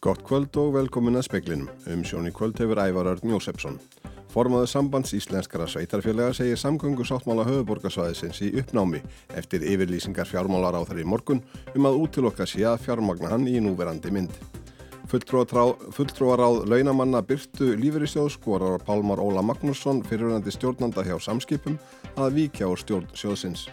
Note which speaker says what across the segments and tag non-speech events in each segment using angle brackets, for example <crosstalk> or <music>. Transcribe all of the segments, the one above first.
Speaker 1: Gott kvöld og velkomin að speklinum. Um sjóni kvöld hefur Ævar Örn Jósefsson. Formaður sambands íslenskara sveitarfélaga segir samgöngu sáttmála höfuborgarsvæðisins í uppnámi eftir yfirlýsingar fjármálar á þar í morgun um að útilokka sé að fjármagna hann í núverandi mynd. Fulltrúaráð launamanna Byrtu Lífeyrisjóð skorar Pálmar Óla Magnússon fyrirverandi stjórnanda hjá samskipum að víkja úr stjórn sjóðsins.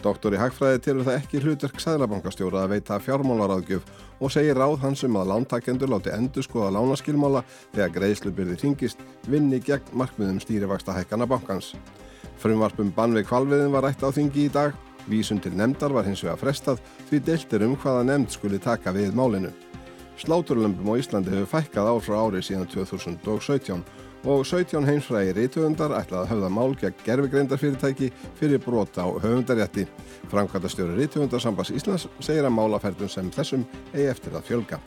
Speaker 1: Doktor í Hagfræði tilur það ekki hlutverk Sæðlabankastjóra að veita fjármálaráðgjöf og segir ráð hans um að lántakendur láti endur skoða lánaskilmála þegar greiðslubyrði hringist vinni gegn markmiðum stýrivaksta hækkana bankans. Frumvarpum Banveig Kvalviðin var rætt á þingi í dag. Vísun til nefndar var hins vega frestað því deiltir um hvaða nefnd skuli taka við málinu. Sláturlömpum á Íslandi hefur fækkað ár frá ári síðan 2017 og 17 heimsfræði reytöfundar ætlaði að höfða mál gegn gerfugreindarfyrirtæki fyrir brota á höfundarjætti. Framkvæmtastjóri reytöfundarsambas Íslands segir að málaferðum sem þessum eigi eftir að fjölga.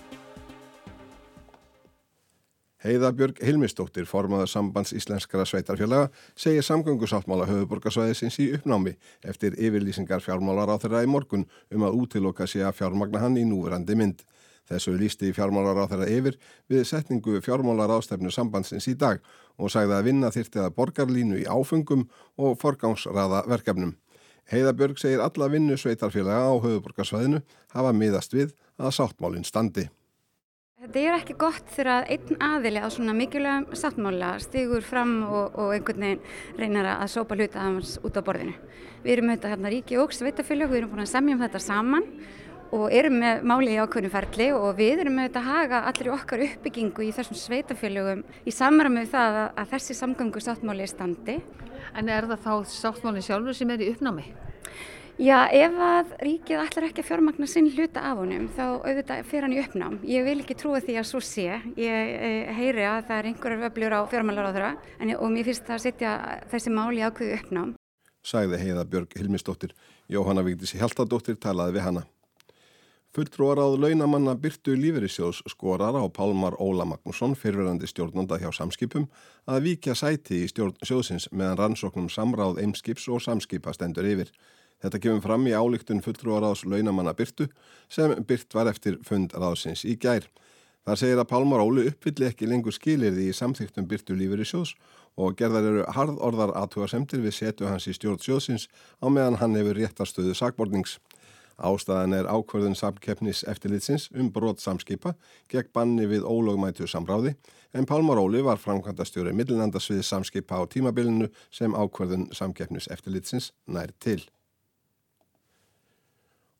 Speaker 1: Heiðabjörg Hilmistóttir, formaður sambands íslenskara sveitarfélaga, segir samgöngusáttmála höfuborgarsvæðisins í uppnámi eftir yfirlýsingar fjármálar á þeirra í morgun um að útiloka sé að fjármagna hann í núverandi mynd. Þessu lísti fjármálar á þeirra yfir við setningu fjármálar ástefnu sambandsins í dag og sagði að vinna þyrti að borgarlínu í áfengum og forgámsraða verkefnum. Heiðabjörg segir alla vinnu sveitarfélaga á höfuborgarsvæðinu hafa miðast við að sáttmálinn standi.
Speaker 2: Þetta er ekki gott þegar einn aðili á svona mikilvægum sáttmála stigur fram og, og einhvern veginn reynar að sópa hluta aðeins út á borðinu. Við erum auðvitað hérna ríki og sveitafélag, við erum búin að semja um þetta saman og erum með máli í ákveðinu ferli og við erum með þetta að haga allir okkar uppbyggingu í þessum sveitafélögum í samræmi við það að, að þessi samgöngu sáttmáli er standi.
Speaker 3: En er það þá sáttmáli sjálfur sem er í uppnámi?
Speaker 2: Já, ef að ríkið ætlar ekki að fjármagna sinn hluta af honum þá auðvitað fer hann í uppnám. Ég vil ekki trúa því að svo sé. Ég e, heyri að það er einhverjar öflur á fjármálar á þeirra og mér finnst það að setja þessi máli ákveðu uppnám.
Speaker 1: Sæði heiða Björg Hilmisdóttir. Jóhanna Vigdísi Hjaltadóttir talaði við hana. Fulltrúaráð launamanna Byrtu Lífeyrissjóðs skorar á Pálmar Óla Magnússon, fyrirverandi stjórnanda hjá samskipum, að vikja sæti í stjórn sjóðsins meðan rannsóknum samráð eimskips og samskipa stendur yfir. Þetta kemur fram í álíktun fulltrúaráðs launamanna Byrtu sem Byrt var eftir fund ráðsins í gær. Það segir að Pálmar Óli uppfylli ekki lengur skilirði í samþyktum Byrtu Lífeyrissjóðs og gerðar eru harðorðar aðtúarsemtir við setu hans í stjórn sjóðsins á meðan hann hefur réttarstöðu sakbornings. Ástæðan er ákverðun samkeppnis eftirlitsins um brot samskipa gegn banni við ólögmætu samráði en Pálmar Óli var framkvæmdastjóri millinandasvið samskipa á tímabilinu sem ákverðun samkeppnis eftirlitsins nær til.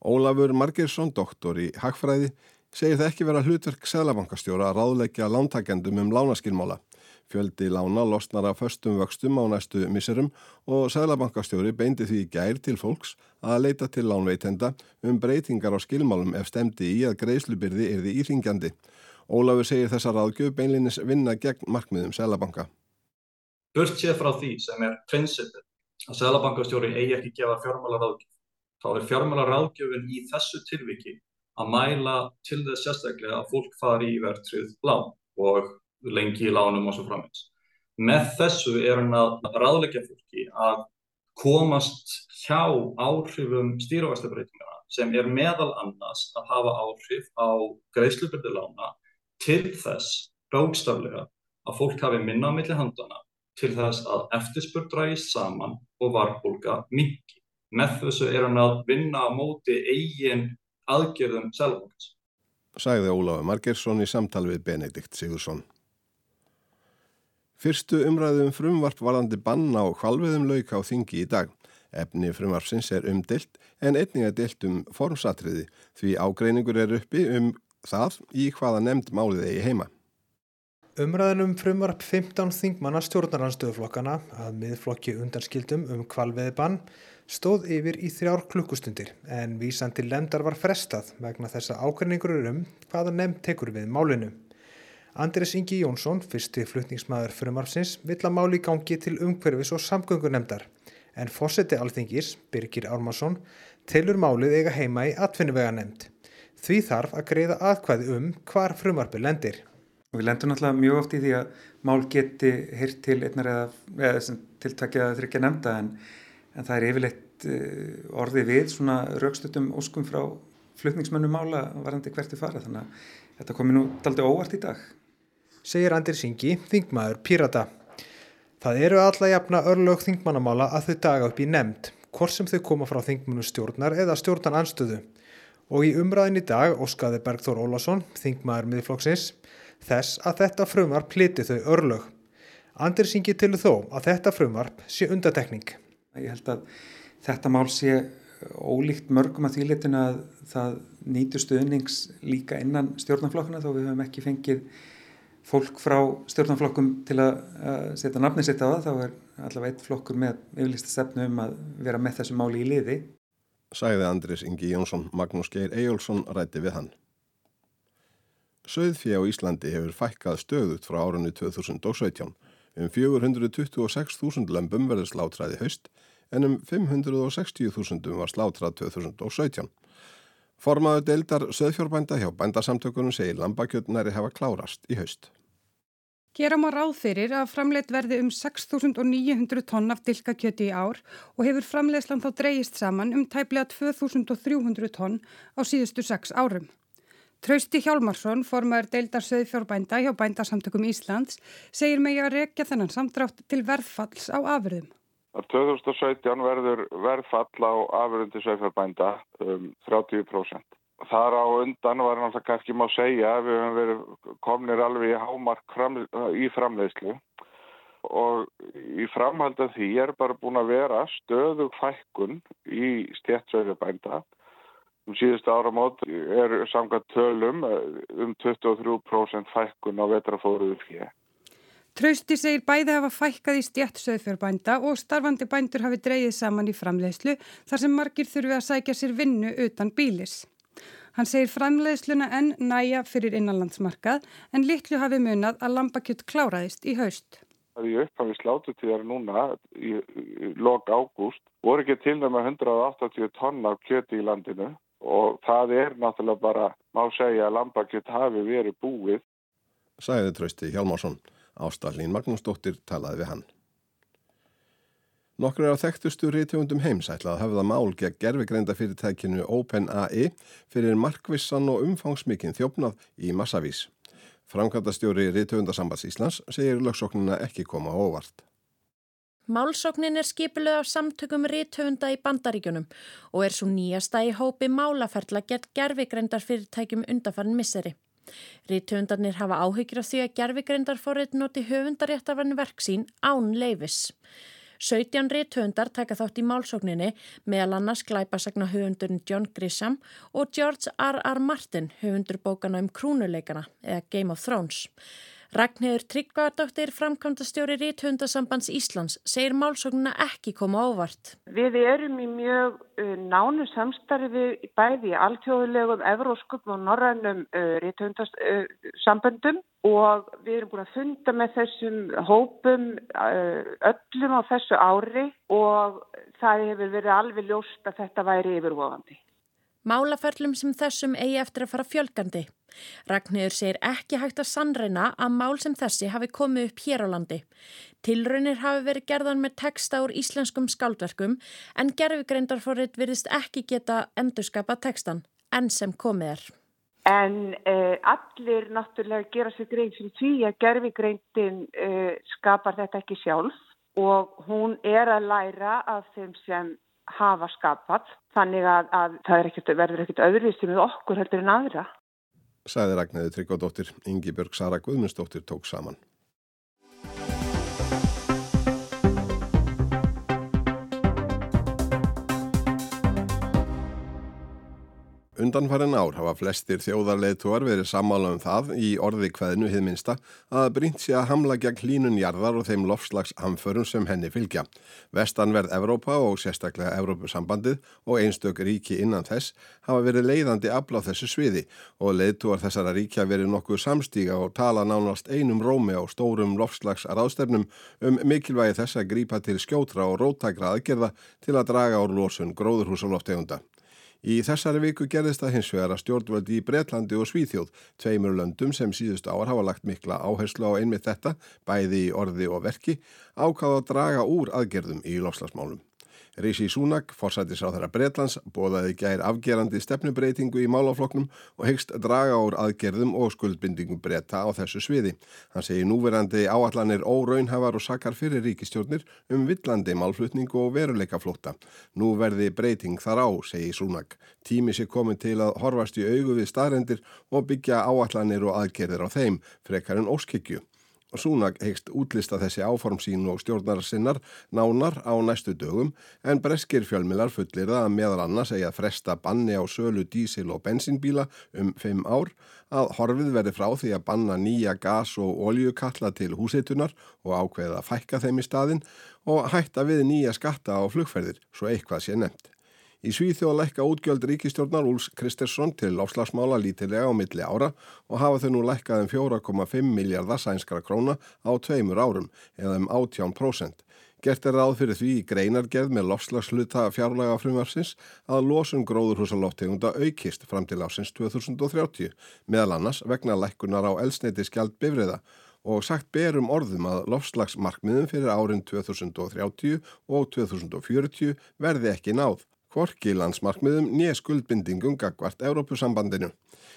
Speaker 1: Ólafur Margersson, doktor í Hagfræði, segir það ekki vera hlutverk selabankastjóra að ráðleggja lántakendum um lánaskilmála. Fjöldi lána losnar af föstum vöxtum á næstu misserum og Sælabankastjóri beindi því gær til fólks að leita til lánveitenda um breytingar á skilmálum ef stemdi í að greiðslubyrði erði íringjandi. Ólafur segir þessar aðgjöf beinlinis vinna gegn markmiðum Sælabanka.
Speaker 4: Burt séð frá því sem er prinsipið að Sælabankastjóri eigi ekki gefa fjármálar aðgjöf. Þá er fjármálar aðgjöfin í þessu tilviki að mæla til þess sérstaklega að fólk fari í verðtrið lán og lengi í lánum og svo framins. Með þessu er hann að ráðleggja fólki að komast hjá áhrifum stýruvastabreitingana sem er meðal annars að hafa áhrif á greiðslubyrði lána til þess rákstaflega að fólk hafi minna á milli handana til þess að eftirspurt rægist saman og varfólka mingi. Með þessu er hann að vinna á móti eigin aðgerðum selvankans.
Speaker 1: Sæði Ólafur Margersson í samtal við Benedikt Sigursson. Fyrstu umræðum frumvarp varðandi banna og hvalviðum lauka á þingi í dag. Efni frumvarpsins er umdilt en einning er dilt um formsatriði því ágreiningur er uppi um það í hvaða nefnd málið eigi heima.
Speaker 5: Umræðinum frumvarp 15 þingmanna stjórnarhanstöðuflokkana að miðflokki undanskildum um hvalviði bann stóð yfir í þrjár klukkustundir en vísan til lemdar var frestað vegna þessa ágreiningur er um hvaða nefnd tekur við málinu. Andres Ingi Jónsson, fyrsti flutningsmaður frumarfsins, vill að máli gangi til umhverfis og samgöngunemdar en fósetti alþingis, Birgir Ármarsson, telur málið eiga heima í atvinnuvega nemnd. Því þarf að greiða aðkvæði um hvar frumarfi lendir.
Speaker 6: Við lendum náttúrulega mjög oft í því að mál geti hirt til einnar eða, eða tiltakja að þryggja nefnda en, en það er yfirleitt uh, orði við svona raukstöldum óskum frá flutningsmönnum mála varandi hverti fara þannig að þetta komi nú daldi óvart í dag.
Speaker 5: Segir Andir Singi, þingmaður Pírata. Það eru alla jafna örlög þingmannamála að þau daga upp í nefnd, hvort sem þau koma frá þingmunu stjórnar eða stjórnan anstöðu. Og í umræðin í dag óskaði Bergþór Ólason, þingmaður miðflokksins, þess að þetta frumvarp pliti þau örlög. Andir Singi til þó að þetta frumvarp sé undatekning.
Speaker 6: Ég held að þetta mál sé ólíkt mörgum að þýrleitinu að það nýtu stuðnings líka innan stjórnanflokkuna þó við höfum ekki fengið fólk frá stjórnanflokkum til að setja nafni sitt á það þá er allavega eitt flokkur með yfirlista stefnu um að vera með þessu máli í liði.
Speaker 1: Sæði Andris Ingi Jónsson, Magnús Geir Ejjólfsson rætti við hann. Söðfjö á Íslandi hefur fækkað stöðut frá árunni 2017. Um 426.000 lömpum verður slátræði haust en um 560.000 var slátrað 2017. Formaður deildar söðfjórbænda hjá bændasamtökunum segir lambakjötnæri hefa klárast í haust.
Speaker 7: Gera má ráð fyrir að framleitt verði um 6.900 tonn af dilkakjöti í ár og hefur framleiðslan þá dreyist saman um tæplega 2.300 tonn á síðustu sex árum. Trausti Hjálmarsson, formaður deildar söðfjórbænda hjá bændasamtökum Íslands, segir mig að rekja þennan samdrátt til verðfalls á afurðum.
Speaker 8: 2017 verður verðfall á afurðundi söðfjórbænda um 30%. Þar á undan var náttúrulega kannski má segja að við höfum verið komnir alveg í hámark í framleiðslu og í framhald af því er bara búin að vera stöðug fækkun í stjætt söðfjórbænda Um síðustu áramót er samkvæmt tölum um 23% fækkun á vetrafóruðu fyrir.
Speaker 7: Trausti segir bæði hafa fækkað í stjætt söðfjörbænda og starfandi bændur hafi dreyið saman í framleiðslu þar sem margir þurfi að sækja sér vinnu utan bílis. Hann segir framleiðsluna enn næja fyrir innanlandsmarkað en litlu hafi munað að lambakjött kláraðist í haust.
Speaker 8: Það er í upphafi slátutíðar núna í, lok ágúst voru ekki til dæma 180 tonn af kjöti í landinu og það er náttúrulega bara, má segja að lambakjött hafi verið búið.
Speaker 1: Sæði trösti Hjálmarsson, Ástallín Magnúsdóttir talaði við hann. Nokkur er á þekktustu rítvöndum heimsætlað það mál gegn gerfigreinda fyrirtækinu OpenAI fyrir markvissan og umfangsmikinn þjófnað í massavís. Framkvæmdastjóri Rítvöndasambands Íslands segir lögsóknina ekki koma óvart.
Speaker 9: Málsóknin er skipiluð af samtökum rítöfunda í bandaríkjunum og er svo nýjasta í hópi málaferla gett gerfigreindar fyrirtækjum undarfarn misseri. Rítöfundarnir hafa áhyggjur af því að gerfigreindarforrið noti höfundaréttafarni verksín án leifis. 17 rítöfundar taka þátt í málsókninni meðal annars glæpasagna höfundurinn John Grisham og George R. R. Martin höfundur bókana um krúnuleikana eða Game of Thrones. Ragnhildur Tryggvardóttir framkvæmdastjóri Ríthundasambands Íslands segir málsóknuna ekki koma ávart.
Speaker 10: Við erum í mjög uh, nánu samstarfi bæði í alþjóðulegum, evróskum og norrænum uh, Ríthundasamböndum og við erum búin að funda með þessum hópum uh, öllum á þessu ári og það hefur verið alveg ljóst að þetta væri yfirvofandi.
Speaker 9: Málaferlum sem þessum eigi eftir að fara fjölgandi. Ragnhildur segir ekki hægt að sannreina að mál sem þessi hafi komið upp hér á landi. Tilraunir hafi verið gerðan með texta úr íslenskum skáldverkum en gerfigreyndarforrið virðist ekki geta endurskapa textan enn sem komið er.
Speaker 10: En eh, allir náttúrulega gera sér grein fyrir því að gerfigreindin eh, skapar þetta ekki sjálf og hún er að læra af þeim sem hafa skapað þannig að, að það ekkert, verður ekkert öðruvísi með okkur heldur en aðra
Speaker 1: sagði Ragnæði Tryggvadóttir, Ingi Björg Sara Guðmundsdóttir tók saman. Undanfærin ár hafa flestir þjóðarleituar verið sammála um það í orði kveðinu hið minsta að brínt sé að hamla gegn hlínun jarðar og þeim lofslags hamförum sem henni fylgja. Vestanverð Evrópa og sérstaklega Evrópusambandið og einstök ríki innan þess hafa verið leiðandi afl á þessu sviði og leituar þessara ríkja verið nokkuð samstíga og tala nánast einum rómi á stórum lofslags ráðstefnum um mikilvægi þess að grípa til skjótra og róttakra aðgerða til að draga úr losun gróðurhúsaloftegunda. Í þessari viku gerðist það hins vegar að stjórnvöldi í Breitlandi og Svíþjóð, tveimur löndum sem síðust ár hafa lagt mikla áherslu á einmitt þetta, bæði í orði og verki, ákáða að draga úr aðgerðum í lofslagsmálum. Rishi Sunak, forsættis á þeirra Breitlands, bóðaði gær afgerandi stefnubreitingu í málafloknum og hegst draga úr aðgerðum og skuldbindingum breyta á þessu sviði. Hann segi núverandi áallanir óraunhafar og sakar fyrir ríkistjórnir um villandi málflutningu og veruleika flótta. Nú verði breyting þar á, segi Sunak. Tími sé komin til að horfast í augu við staðrendir og byggja áallanir og aðgerðir á þeim, frekar en óskikju. Súnag heikst útlista þessi áform sín og stjórnar sinnar nánar á næstu dögum en breskir fjölmilar fullir það að meðal annars eigi að fresta banni á sölu dísil og bensínbíla um fimm ár að horfið verði frá því að banna nýja gas og oljukalla til húsitunar og ákveða að fækka þeim í staðin og hætta við nýja skatta á flugferðir svo eitthvað sé nefnt. Í Svíþjóð lækka útgjöld ríkistjórnar Úls Kristersson til áslagsmála lítilega á milli ára og hafa þau nú lækkað um 4,5 miljardar sænskara króna á tveimur árum eða um 18%. Gert er ráð fyrir því í greinargerð með lofslagsluta fjárlega frumvarsins að losun gróðurhúsalóttegunda aukist fram til ásins 2030 meðal annars vegna lækkunar á elsneiti skjald bifriða og sagt berum orðum að lofslagsmarkmiðum fyrir árin 2030 og 2040 verði ekki náð hvorki landsmarkmiðum nýja skuldbindingum gagvart Európusambandinu.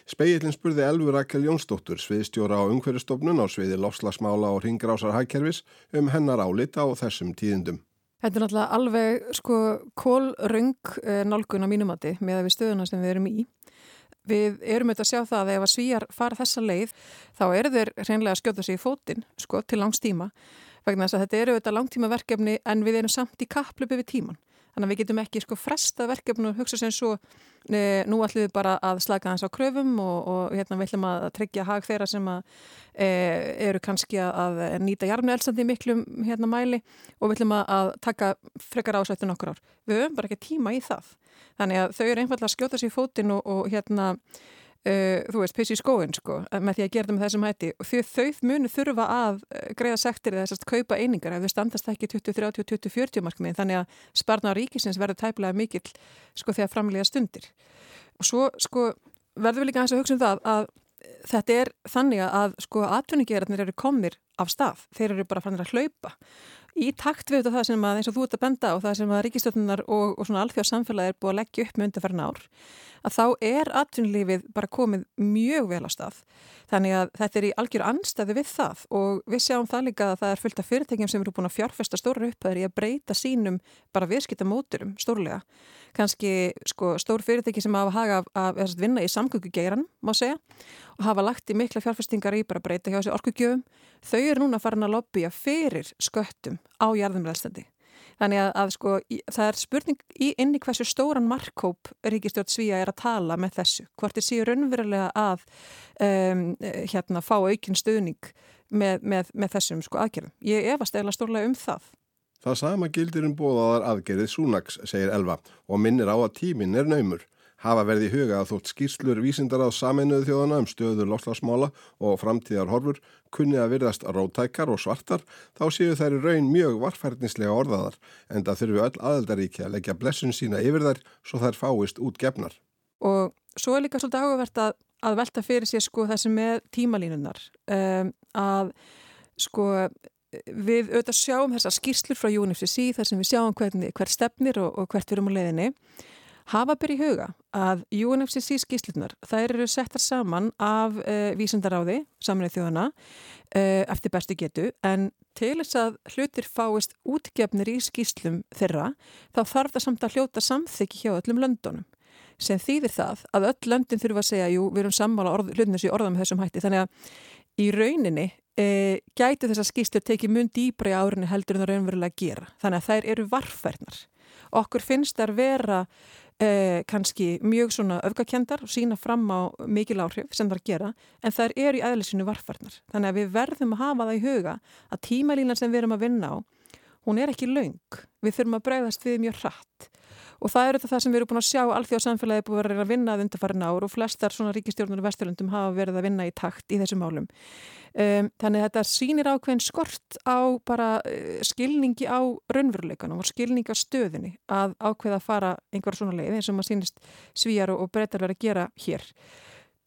Speaker 1: Speillin spurði Elfur Rakel Jónsdóttur, sviðstjóra á umhverjastofnun á sviði lofslagsmála og ringrásar hækkerfis um hennar álita á þessum tíðindum.
Speaker 11: Þetta er náttúrulega alveg sko kólröng eh, nálgun á mínumati með að við stöðuna sem við erum í. Við erum auðvitað að sjá það að ef að svíjar fara þessa leið þá eru þeir reynlega að skjóta sig í fótinn sko til langstíma vegna þess að þetta eru auðvitað langtíma verkefni en við erum samt í kaplöpu við tíman. Þannig að við getum ekki sko fresta verkefnu og hugsa sem svo ne, nú ætlum við bara að slaka þess á kröfum og, og hérna við ætlum að tryggja hag þeirra sem að, e, eru kannski að nýta jarnu elsandi miklum hérna mæli og við ætlum að taka frekar ásættun okkur ár. Við höfum bara ekki tíma í það. Þannig að þau eru einfallega að skjóta sér í fótinn og, og hérna Uh, þú veist, pissi í skóin sko, með því að gera það með þessum hætti. Og því þau munu þurfa að uh, greiða sektir eða þess að kaupa einingar ef þau standast ekki 20-30 og 20-40 markmiðin. Þannig að sparna á ríkisins verður tæplega mikill sko þegar framlega stundir. Og svo sko verður við líka að hugsa um það að þetta er þannig að sko atvinningerarnir eru komnir af stað, þeir eru bara fannir að hlaupa í takt við það sem að eins og þú ert að benda og það sem að ríkistöldunar og, og svona alþjóða samfélagi er búið að leggja upp með undarferðin ár að þá er atvinnulífið bara komið mjög vel á stað. Þannig að þetta er í algjör anstæði við það og við sjáum það líka að það er fullt af fyrirtækjum sem eru búin að fjárfesta stóra upphæðir í að breyta sínum bara viðskipta móturum stórlega. Kanski sko, stór fyrirtæki sem hafa haga af vinna í samgöngugeiran, má segja, og hafa lagt í mikla fjárfestingar í bara breyta hjá þessi orkugjöfum. Þau eru núna farin að lobbya fyrir sköttum á jarðumræðstandi. Þannig að, að sko, í, það er spurning í inni hversu stóran markkóp Ríkistjórn Svíja er að tala með þessu. Hvort þið séu raunverulega að um, hérna, fá aukinn stöðning með, með, með þessum sko, aðgerðum. Ég efast eða stórlega um það.
Speaker 1: Það sama gildir um bóðaðar aðgerðið Súnaks, segir Elva, og minnir á að tímin er naumur hafa verið í huga að þótt skýrslur vísindar á saminuðu þjóðana um stöður loslasmála og framtíðar horfur kunni að virðast rótækar og svartar þá séu þær í raun mjög varfærdinslega orðaðar en það þurfu öll aðeldaríki að leggja blessun sína yfir þær svo þær fáist út gefnar.
Speaker 11: Og svo er líka svolítið áhugavert að, að velta fyrir sér sko þessi með tímalínunar um, að sko við auðvitað sjáum þessar skýrslur frá UNFCC þar sem við sjáum hvernig, hver stefnir og, og hvert við erum á leiðinni Hafa byrja í huga að UNFCC skýslunar, þær eru settar saman af uh, vísendaráði, saminnið þjóðana, uh, eftir bestu getu, en til þess að hlutir fáist útgefnir í skýslum þeirra, þá þarf það samt að hljóta samþyggi hjá öllum löndunum. Sem þýðir það að öll löndin þurfa að segja, jú, við erum sammála hlutinu sér orða með þessum hætti, þannig að í rauninni uh, gæti þess að skýslur tekið mun dýbra í árinni heldur en það raunverulega gera. Þannig að þær eru varfærnar. Okkur finnst þær vera eh, kannski mjög svona öfgakendar og sína fram á mikil áhrif sem að gera en það er í aðlisinu varfarnar. Þannig að við verðum að hafa það í huga að tímalínan sem við erum að vinna á, hún er ekki laung. Við þurfum að bregðast við mjög hratt og það eru það sem við erum búin að sjá alþjóð samfélagi búin að vera að vinna að undarfærin ár og flestar svona ríkistjórnur og vesturlundum hafa verið að vinna í takt í þessum málum. Um, þannig þetta sýnir ákveðin skort á bara uh, skilningi á raunveruleikanum og skilningi á stöðinni að ákveða að fara einhverja svona leið eins og maður sýnist svíjar og, og breytar verið að gera hér.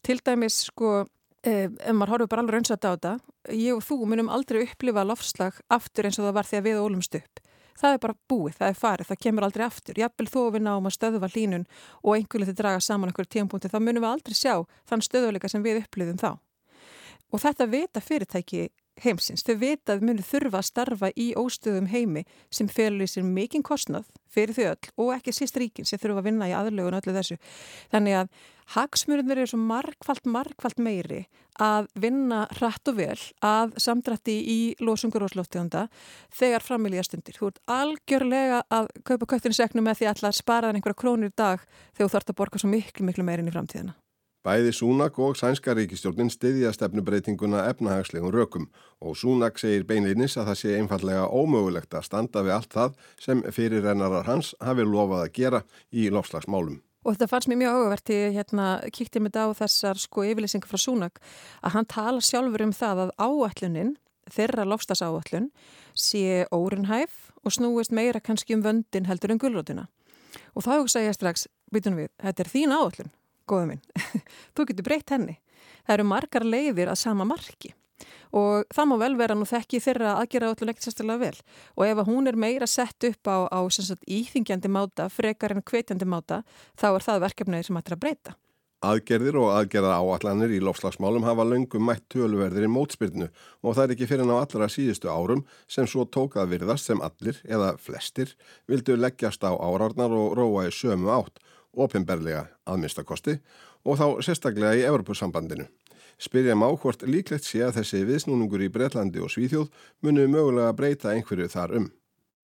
Speaker 11: Til dæmis sko, um, ef maður horfið bara alveg raunsat á þetta, ég og þú munum aldrei upplifa lofslag aftur eins og það var þegar við ólumst upp það er bara búið, það er farið, það kemur aldrei aftur. Jafnvel þó við náum að stöðva hlínun og einhverju þið draga saman einhverju tímpunkti, þá munum við aldrei sjá þann stöðuleika sem við upplýðum þá. Og þetta vita fyrirtæki heimsins. Þau vita að munu þurfa að starfa í óstöðum heimi sem felur í sér mikinn kostnað fyrir þau öll og ekki síst ríkin sem þurfa að vinna í aðlögun öllu þessu. Þannig að hagsmurðunir eru svo markvallt, markvallt meiri að vinna hratt og vel að samdrætti í losungur og slóttegunda þegar framilja stundir. Þú ert algjörlega að kaupa köttinseknu með því að spara þenn einhverja krónir dag þegar þú þart að borga svo miklu, miklu meirin í framtíðina.
Speaker 1: Bæði Súnak og Sænska ríkistjórnin styðja stefnubreitinguna efnahagslegum rökum og Súnak segir beinleinis að það sé einfallega ómögulegt að standa við allt það sem fyrirrennarar hans hafi lofað að gera í lofslagsmálum.
Speaker 11: Og þetta fannst mér mjög áhugavert í hérna, kíkti mig á þessar sko yfirlýsingar frá Súnak að hann tala sjálfur um það að áallunin, þeirra lofslagsáallun, sé órunhæf og snúist meira kannski um vöndin heldur en gullrótuna. Og þá ég strax, bytunum við, þetta er þín áallun góða minn, <laughs> þú getur breytt henni. Það eru margar leiðir að sama marki og það má vel vera nú þekki þeirra aðgera öllu leikt sérstaklega vel og ef hún er meira sett upp á, á sagt, íþingjandi máta, frekar en kveitjandi máta, þá er það verkefnið sem ættir að breyta.
Speaker 1: Aðgerðir og aðgerða áallanir í lofslagsmálum hafa löngum mætt töluverðir í mótspyrnu og það er ekki fyrir ná allra síðustu árum sem svo tókað virðast sem allir eða flestir vildu leggjast á árarnar og róa í sömu átt ofinberlega aðminnstakosti og þá sérstaklega í Evropasambandinu. Spyrja má hvort líklegt sé að þessi viðsnúningur í Breitlandi og Svíþjóð munu mögulega breyta einhverju þar um.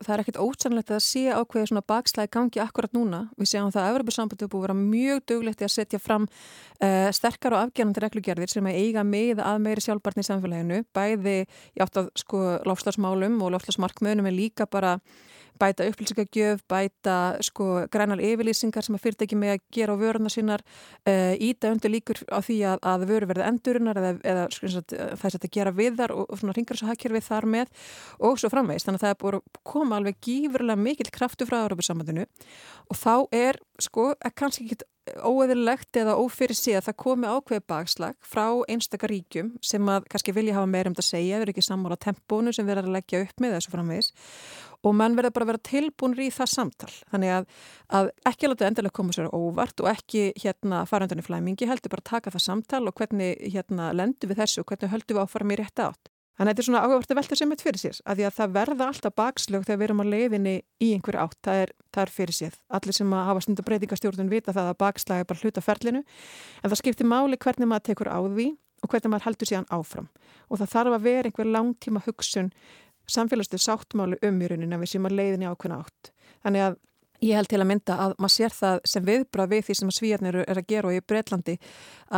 Speaker 11: Það er ekkit ótsannlegt að sé ákveði svona bakslægi gangi akkurat núna. Við séum það að Evropasambandið búið að vera mjög duglegt í að setja fram uh, sterkar og afgerðandi reglugerðir sem að eiga með að meiri sjálfbarni í samfélaginu. Bæði í átt að sko lofslagsmálum og lofslagsmarkmönum er líka bara bæta upplýsingagjöf, bæta sko grænar yfirlýsingar sem að fyrirtæki með að gera á vöruna sínar, uh, íta undir líkur á því að, að vöru verði endurinnar eða, eða sko, þess að gera við þar og, og svona ringar svo hakkerfið þar með og svo framveist. Þannig að það er búin að koma alveg gífurlega mikill kraftu frá Európa-sambandinu og þá er sko kannski ekki óeðilegt eða ófyrir að það komi ákveði bakslag frá einstakar ríkjum sem að kannski vilja hafa meira um þetta að segja, eru ekki sammála tempónu sem verður að leggja upp með þessu framvegis og mann verður bara að vera tilbúinur í það samtal. Þannig að, að ekki láta endilega koma sér óvart og ekki hérna fara undan í flæmingi, heldur bara taka það samtal og hvernig hérna lendur við þessu og hvernig höldum við áfara mér rétt átt. Þannig að þetta er svona áhugavert að velta sem eitt fyrir sér, að því að það verða alltaf bakslög þegar við erum á leiðinni í einhverju átt, það er, það er fyrir sér. Allir sem hafa stundu breytingastjórnum vita það að bakslag er bara hluta ferlinu, en það skiptir máli hvernig maður tekur á því og hvernig maður heldur síðan áfram. Og það þarf að vera einhver langtíma hugsun samfélagslega sáttmáli um í rauninni að við séum að leiðinni ákveðna átt. Þannig að ég held til að mynda að maður sér það sem viðbrað við því sem svíjarnir er að gera og í Breitlandi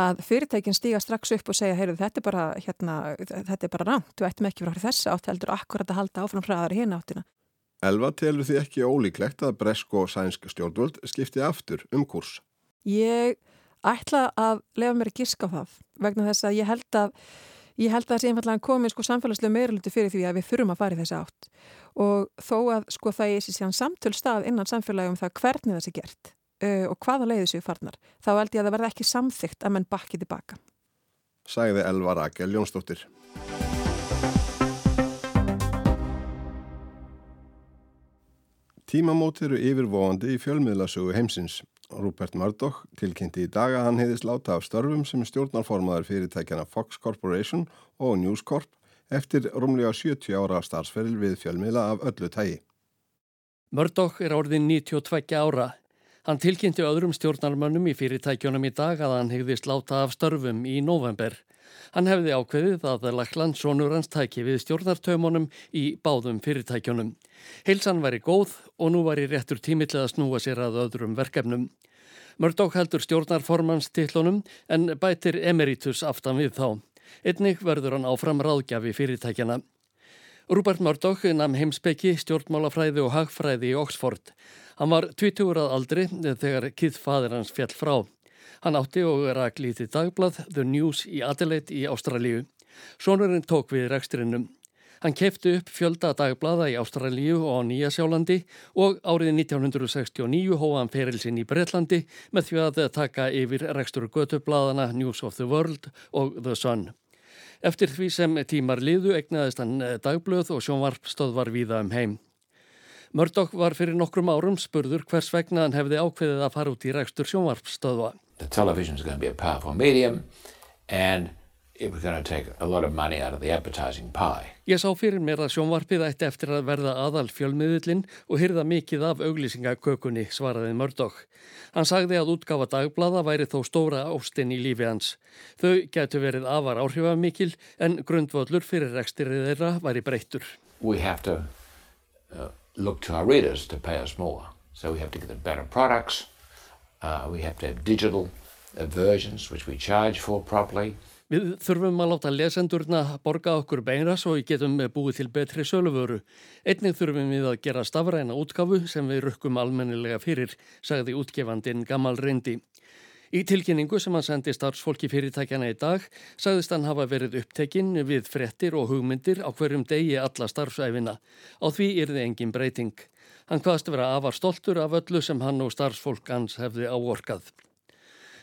Speaker 11: að fyrirtækin stíga strax upp og segja heyrðu þetta er bara, hérna, þetta er bara rámt, þú ættum ekki frá þess átt heldur akkurat að halda áfram hraðar í hérna áttina.
Speaker 1: Elva telur því ekki ólíklegt að bresk og sænsk stjórnvöld skipti aftur um kurs?
Speaker 11: Ég ætla að lefa mér að gíska á það vegna þess að ég held að Ég held að það sé einfallega komið sko samfélagslega meiruluti fyrir því að við þurfum að fara í þessi átt og þó að sko það er síðan samtöl stað innan samfélagi um það hvernig það sé gert uh, og hvaða leiði séu farnar, þá held ég að það verða ekki samþygt að menn bakki tilbaka.
Speaker 1: Sæði Elvar Akel Jónsdóttir. Tímamót eru yfirvóandi í fjölmiðlasögu heimsins. Rupert Murdoch tilkynnti í dag að hann heiðist láta af störfum sem stjórnarformaður fyrirtækjana Fox Corporation og News Corp eftir rúmlega 70 ára starfsferil við fjölmiðla af öllu tægi.
Speaker 12: Murdoch er orðin 92 ára. Hann tilkynnti öðrum stjórnarmönnum í fyrirtækjunum í dag að hann heiðist láta af störfum í november. Hann hefði ákveðið að Lakland sonur hans tæki við stjórnartömanum í báðum fyrirtækjunum. Heilsan væri góð og nú væri réttur tímill að snúa sér að öðrum verkefnum. Murdoch heldur stjórnarformans tillunum en bætir emeritus aftan við þá. Einnig verður hann áfram ráðgjafi fyrirtækjana. Rúbert Murdoch namn heimsbyggi, stjórnmálafræði og hagfræði í Oxford. Hann var 20 ára aldri þegar kiðfadir hans fjall frá. Hann átti og rak lítið dagblad The News í Adelaide í Ástralíu. Sónurinn tók við reksturinnum. Hann kefti upp fjölda dagblada í Ástralíu og á Nýja Sjálandi og árið 1969 hóða hann ferilsinn í Breitlandi með því að taka yfir rekstur götubladana News of the World og The Sun. Eftir því sem tímar liðu egnaðist hann dagblöð og sjónvarpstöð var víða um heim. Murdoch var fyrir nokkrum árum spurður hvers vegna hann hefði ákveðið að fara út í rækstur sjónvarpstöðva.
Speaker 13: The television is going to be a powerful medium and it was going to take a lot of money out of the advertising pie.
Speaker 12: Ég sá fyrir mér að sjónvarpið ætti eftir að verða aðal fjölmiðullin og hyrða mikið af auglýsingakökunni, svaraði Murdoch. Hann sagði að útgafa dagblada væri þó stóra ástinn í lífi hans. Þau getur verið afar áhrifamikil en grundvöllur fyrir rekstirrið þeirra væri breyttur.
Speaker 13: We have to uh, look to our readers to pay us more. So we have to get them better products. Uh, we have to have digital versions which we charge for properly.
Speaker 12: Við þurfum að láta lesendurna borga okkur beina svo við getum búið til betri söluvöru. Einnig þurfum við að gera stafræna útgafu sem við rukkum almennilega fyrir, sagði útgefandin Gamal Reyndi. Í tilkynningu sem hann sendi starfsfólki fyrirtækjana í dag sagðist hann hafa verið upptekinn við frettir og hugmyndir á hverjum degi alla starfsæfina. Á því þið engin breyting. Hann hvaðst vera afar stoltur af öllu sem hann og starfsfólk hans hefði áorkað.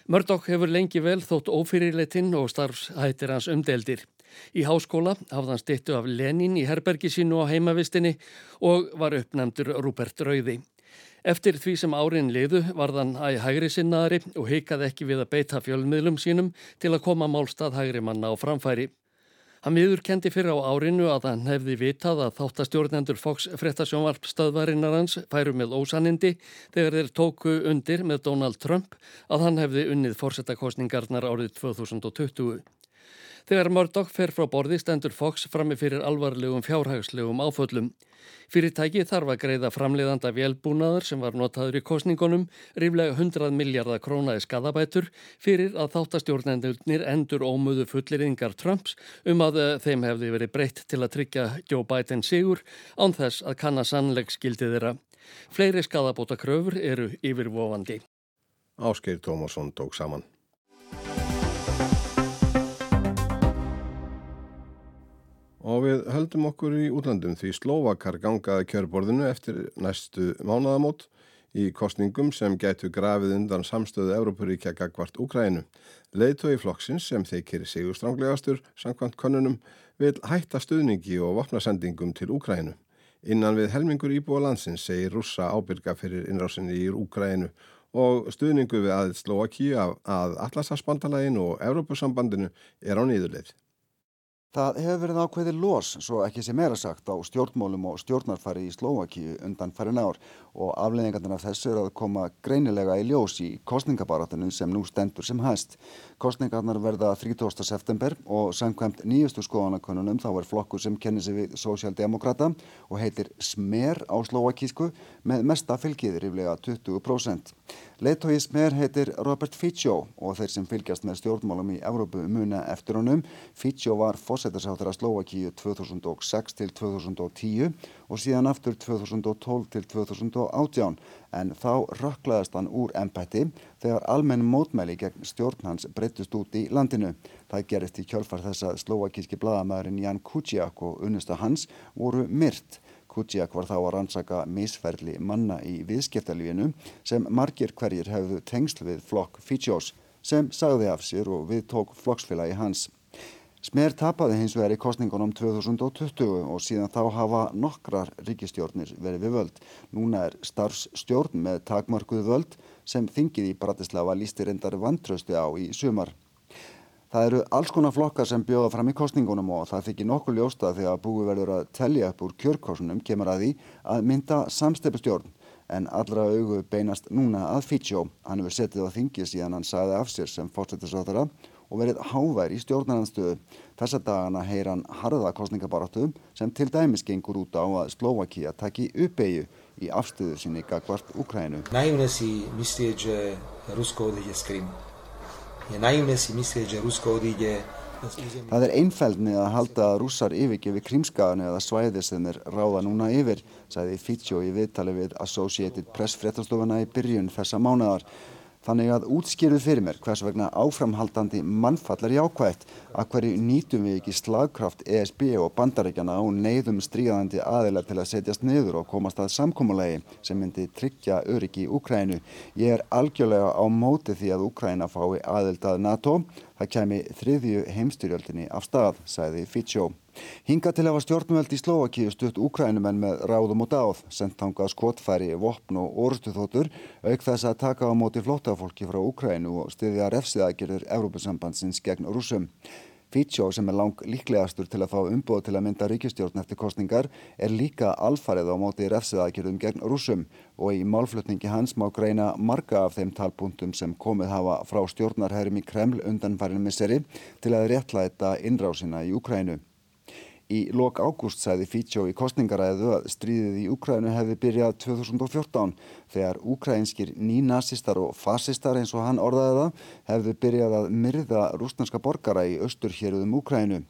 Speaker 12: Murdoch hefur lengi vel þótt ófyrirleitinn og starfshættir hans umdeldir. Í háskóla hafði hann stittu af Lenin í herbergi sínu á heimavistinni og var uppnæmdur Rupert Rauði. Eftir því sem árin liðu var þann að hægri sinnaðari og heikaði ekki við að beita fjölmiðlum sínum til að koma málstað hægri manna á framfæri. Hann viður kendi fyrir á árinu að hann hefði vitað að þáttastjórnendur Fox frettasjónvarpstöðvarinnar hans færu með ósanindi þegar þeir tóku undir með Donald Trump að hann hefði unnið fórsetakostningarnar árið 2020. Þegar Murdoch fer frá borði stendur Fox frammi fyrir alvarlegum fjárhagslegum áföllum. Fyrirtæki þarf að greiða framleiðanda velbúnaður sem var notaður í kostningunum ríflega 100 miljardar krónaði skadabætur fyrir að þáttastjórnendurnir endur ómuðu fulleringar Trumps um að eh, þeim hefði verið breytt til að tryggja Joe Biden sigur án þess að kanna sannleik skildi þeirra. Fleiri skadabóta kröfur eru yfirvofandi.
Speaker 1: Áskeir Tómasson tók saman. Og við höldum okkur í útlandum því Slovakar gangaði kjörborðinu eftir næstu mánaðamót í kostningum sem gætu grafið undan samstöðu Európaríkja gagvart Úkrænu. Leðtói flokksins sem þeikir sigurstránglegastur samkvæmt konunum vil hætta stuðningi og vopnasendingum til Úkrænu. Innan við helmingur íbúa landsins segir rússa ábyrga fyrir innrásinni í Úkrænu og stuðningu við aðeins Slovakíu að Atlasarspandalaginu og Európusambandinu er á nýðuleið.
Speaker 14: Það hefur verið ákveðið los, svo ekki sem er að sagt, á stjórnmólum og stjórnarfari í Slovakíu undan farin ár og afleðingarnar af þessu er að koma greinilega í ljós í kostningabarátunum sem nú stendur sem hæst. Kostningarnar verða 30. september og samkvæmt nýjustu skoðanakonunum þá er flokkur sem kennir sig við Sósialdemokrata og heitir Smer á Slovakísku með mesta fylgið ríflega 20%. Leittói Smer heitir Robert Fico og þeir sem fylgjast með stjórnmálum í Evrópu muna eftir honum. Fico var fósættarsáttara Slovakíu 2006 til 2010 og síðan aftur 2012 til 2018 en þá rökklaðist hann úr ennbætti þegar almenn mótmæli gegn stjórn hans breytist út í landinu. Það gerist í kjölfar þess að slovakíski bladamæðurinn Jan Kuciak og unnista hans voru myrt. Kuciak var þá að rannsaka misferli manna í viðskiptalífinu sem margir hverjir hefðu tengsl við flokk Fítsjós sem sagði af sér og við tók flokksfélagi hans. Smer tapaði hins vegar í kostningunum 2020 og síðan þá hafa nokkrar ríkistjórnir verið við völd. Núna er starfsstjórn með takmarkuð völd sem þingið í Bratislava lísti reyndar vantrösti á í sumar. Það eru alls konar flokkar sem bjóða fram í kostningunum og það þykir nokkuð ljósta þegar búið verður að tellja upp úr kjörkorsunum kemur að því að mynda samstefustjórn en allra augu beinast núna að Fítsjó. Hann hefur setið á þingi síðan hann sagði af sér sem fórstættisráðara og verið hávær í stjórnarnanstöðu. Þessa dagana heyr hann harða kostningabaráttu sem til dæmis gengur út á að Slovakia taki uppeyju í afstöðu sinni gagvart Ukrænu.
Speaker 15: Naivne si
Speaker 14: Það er einfældni að halda að rússar yfirgefi krímskagan eða svæði sem er ráða núna yfir, sagði Fitjó í viðtali við Associated Press fréttastofuna í byrjun þessa mánadar. Þannig að útskýruð fyrir mér hvers vegna áframhaldandi mannfall er jákvægt að hverju nýtum við ekki slagkraft ESB og bandaríkjana og neyðum stríðandi aðilar til að setjast niður og komast að samkómulegi sem myndi tryggja öryggi í Úkrænu. Ég er algjörlega á móti því að Úkræna fái aðild að NATO. Það kemi þriðju heimstyrjöldinni af stað, sæði Fitjó. Hinga til hafa stjórnveld í Slovakíu stutt Úkrænumenn með ráðum og dáð, sendt hanga skotfæri, vopn og orustuþótur, auk þess að taka á móti flótafólki frá Úkrænu og styðja refsiðagjörður Európusambandsins gegn rúsum. Fítsjó sem er lang líklegastur til að fá umbúð til að mynda ríkistjórn eftir kostningar er líka alfarið á móti refsiðagjörðum gegn rúsum og í málflutningi hans má greina marga af þeim talpuntum sem komið hafa frá stjórnarherrum í Kreml undanfærinu misseri til að réttlæta innrásina í Úkrænu. Í lok ágúst sæði Fítsjó í kostningaræðu að stríðið í Úkrænu hefði byrjað 2014 þegar úkrænskir nínasistar og fasistar eins og hann orðaði það hefði byrjað að myrða rúsnarska borgara í austur héruðum Úkrænu.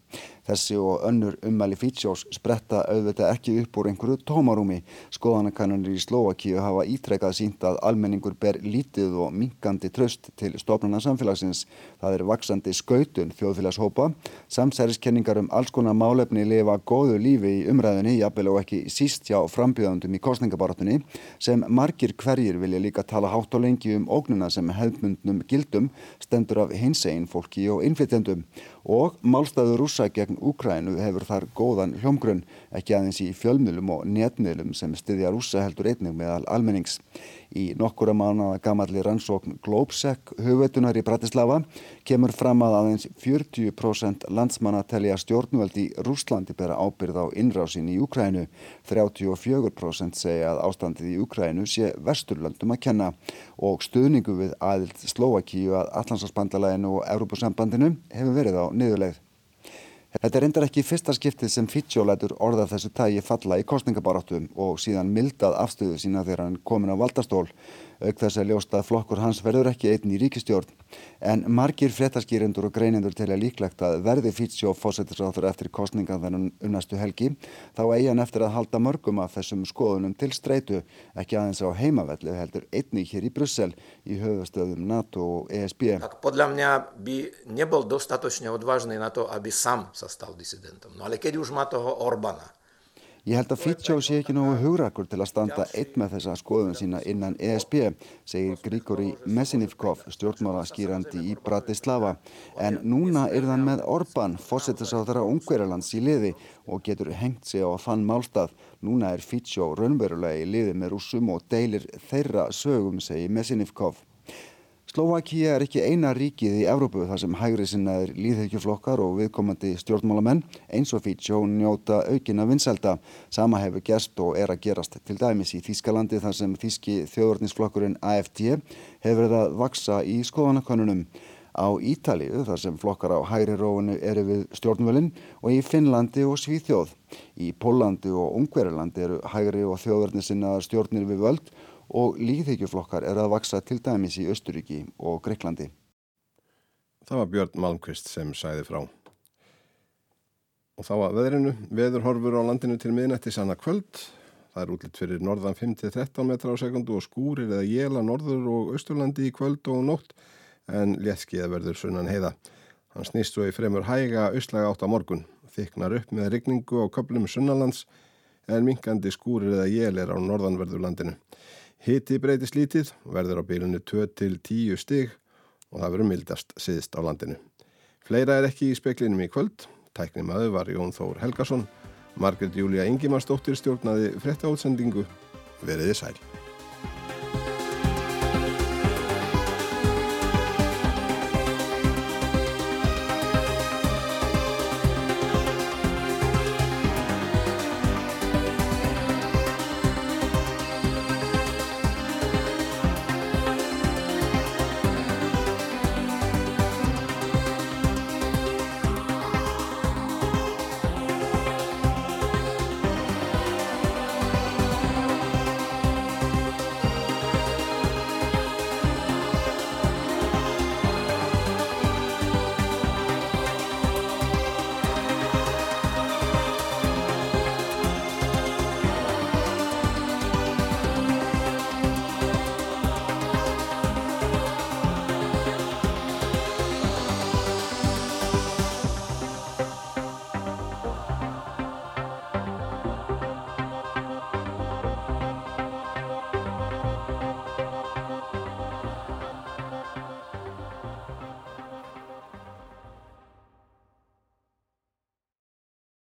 Speaker 14: Þessi og önnur ummæli Fítsjós spretta auðvitað ekki upp úr einhverju tómarúmi. Skoðanakannanir í Slovakíu hafa ítrekkað sínt að almenningur ber lítið og minkandi tröst til stofnuna samfélagsins. Það er vaksandi skautun þjóðfélagshópa. Samsæriskenningar um alls konar málefni lifa góðu lífi í umræðinni, jafnvel og ekki síst hjá frambjöðandum í kostningabaratunni, sem margir hverjir vilja líka tala hátt og lengi um ógnuna sem hefðmundnum gildum stendur af hinsegin fólki og innflytjandum og málstæður rúsa gegn Úkrænu hefur þar góðan hljómgrunn, ekki aðeins í fjölmiðlum og netmiðlum sem styðja rúsa heldur einnig meðal almennings. Í nokkura mánuða gamalli rannsókn Globsec hugveitunar í Bratislava kemur fram að aðeins 40% landsmanna telja stjórnvöld í Rúslandi bera ábyrð á innrásin í Úkrænu. 34% segja að ástandið í Úkrænu sé vesturlöndum að kenna og stuðningu við aðild Slovakíu að Allansarsbandalæginu og Európusambandinu hefur verið á niðurleið. Þetta er reyndar ekki fyrsta skiptið sem Fittsjó lætur orða þessu tægi falla í kostningabaráttum og síðan mildað afstöðu sína þegar hann komin á valdastól auk þess að ljósta að flokkur hans verður ekki einn í ríkistjórn. En margir fréttaskýrendur og greinendur telja líklegt að verði Fítsjó fósettisráður eftir kostningan þennan unnastu helgi, þá eigi hann eftir að halda mörgum af þessum skoðunum til streitu, ekki aðeins á heimavelli heldur einnig hér í Brussel í höfustöðum NATO og ESB.
Speaker 16: Podľa mňa by nebol dostatočne odvážny na to, aby sám sa stal disidentom. No ale keď už má toho Orbana,
Speaker 14: Ég held að Fittsjó sé ekki nógu hugrakur til að standa einn með þessa skoðun sína innan ESB, segir Grigori Mesinivkov, stjórnmála skýrandi í Bratislava. En núna er þann með Orban, fósettisáþara Ungverjarlands í liði og getur hengt sig á þann málstað. Núna er Fittsjó raunverulega í liði með rúsum og deilir þeirra sögum, segir Mesinivkov. Slovakia er ekki eina ríkið í Evrópu þar sem hægri sinnaðir líðhyggjuflokkar og viðkomandi stjórnmálamenn eins og Fítsjó njóta aukina vinselda. Sama hefur gerst og er að gerast til dæmis í Þískalandi þar sem þíski þjóðurnisflokkurinn AFD hefur verið að vaksa í skoðanakonunum. Á Ítalíu þar sem flokkar á hægri róinu eru við stjórnvölinn og í Finnlandi og Svíþjóð. Í Pólandi og Ungverilandi eru hægri og þjóðurnissinnaðar stjórnir við völd og líðhyggjuflokkar er að vaksa til dæmis í Östuríki og Greiklandi.
Speaker 1: Það var Björn Malmqvist sem sæði frá. Og þá að veðrinu, veður horfur á landinu til miðnætti sanna kvöld. Það er útlitt fyrir norðan 5-13 metra á sekundu og skúrir eða jéla norður og austurlandi í kvöld og nótt en léttskiða verður sunnan heiða. Hann snýst svo í fremur hæga austlaga átt á morgun, þyknar upp með rigningu og köplum sunnalands en minkandi skúrir eða jél er á norðanverður Hiti breytist lítið, verður á bílunni 2-10 stig og það verður mildast siðst á landinu. Fleira er ekki í speklinum í kvöld. Tæknum aðu var Jón Þór Helgason. Margret Júlia Ingimarsdóttir stjórnaði frétta átsendingu. Veriði sæl.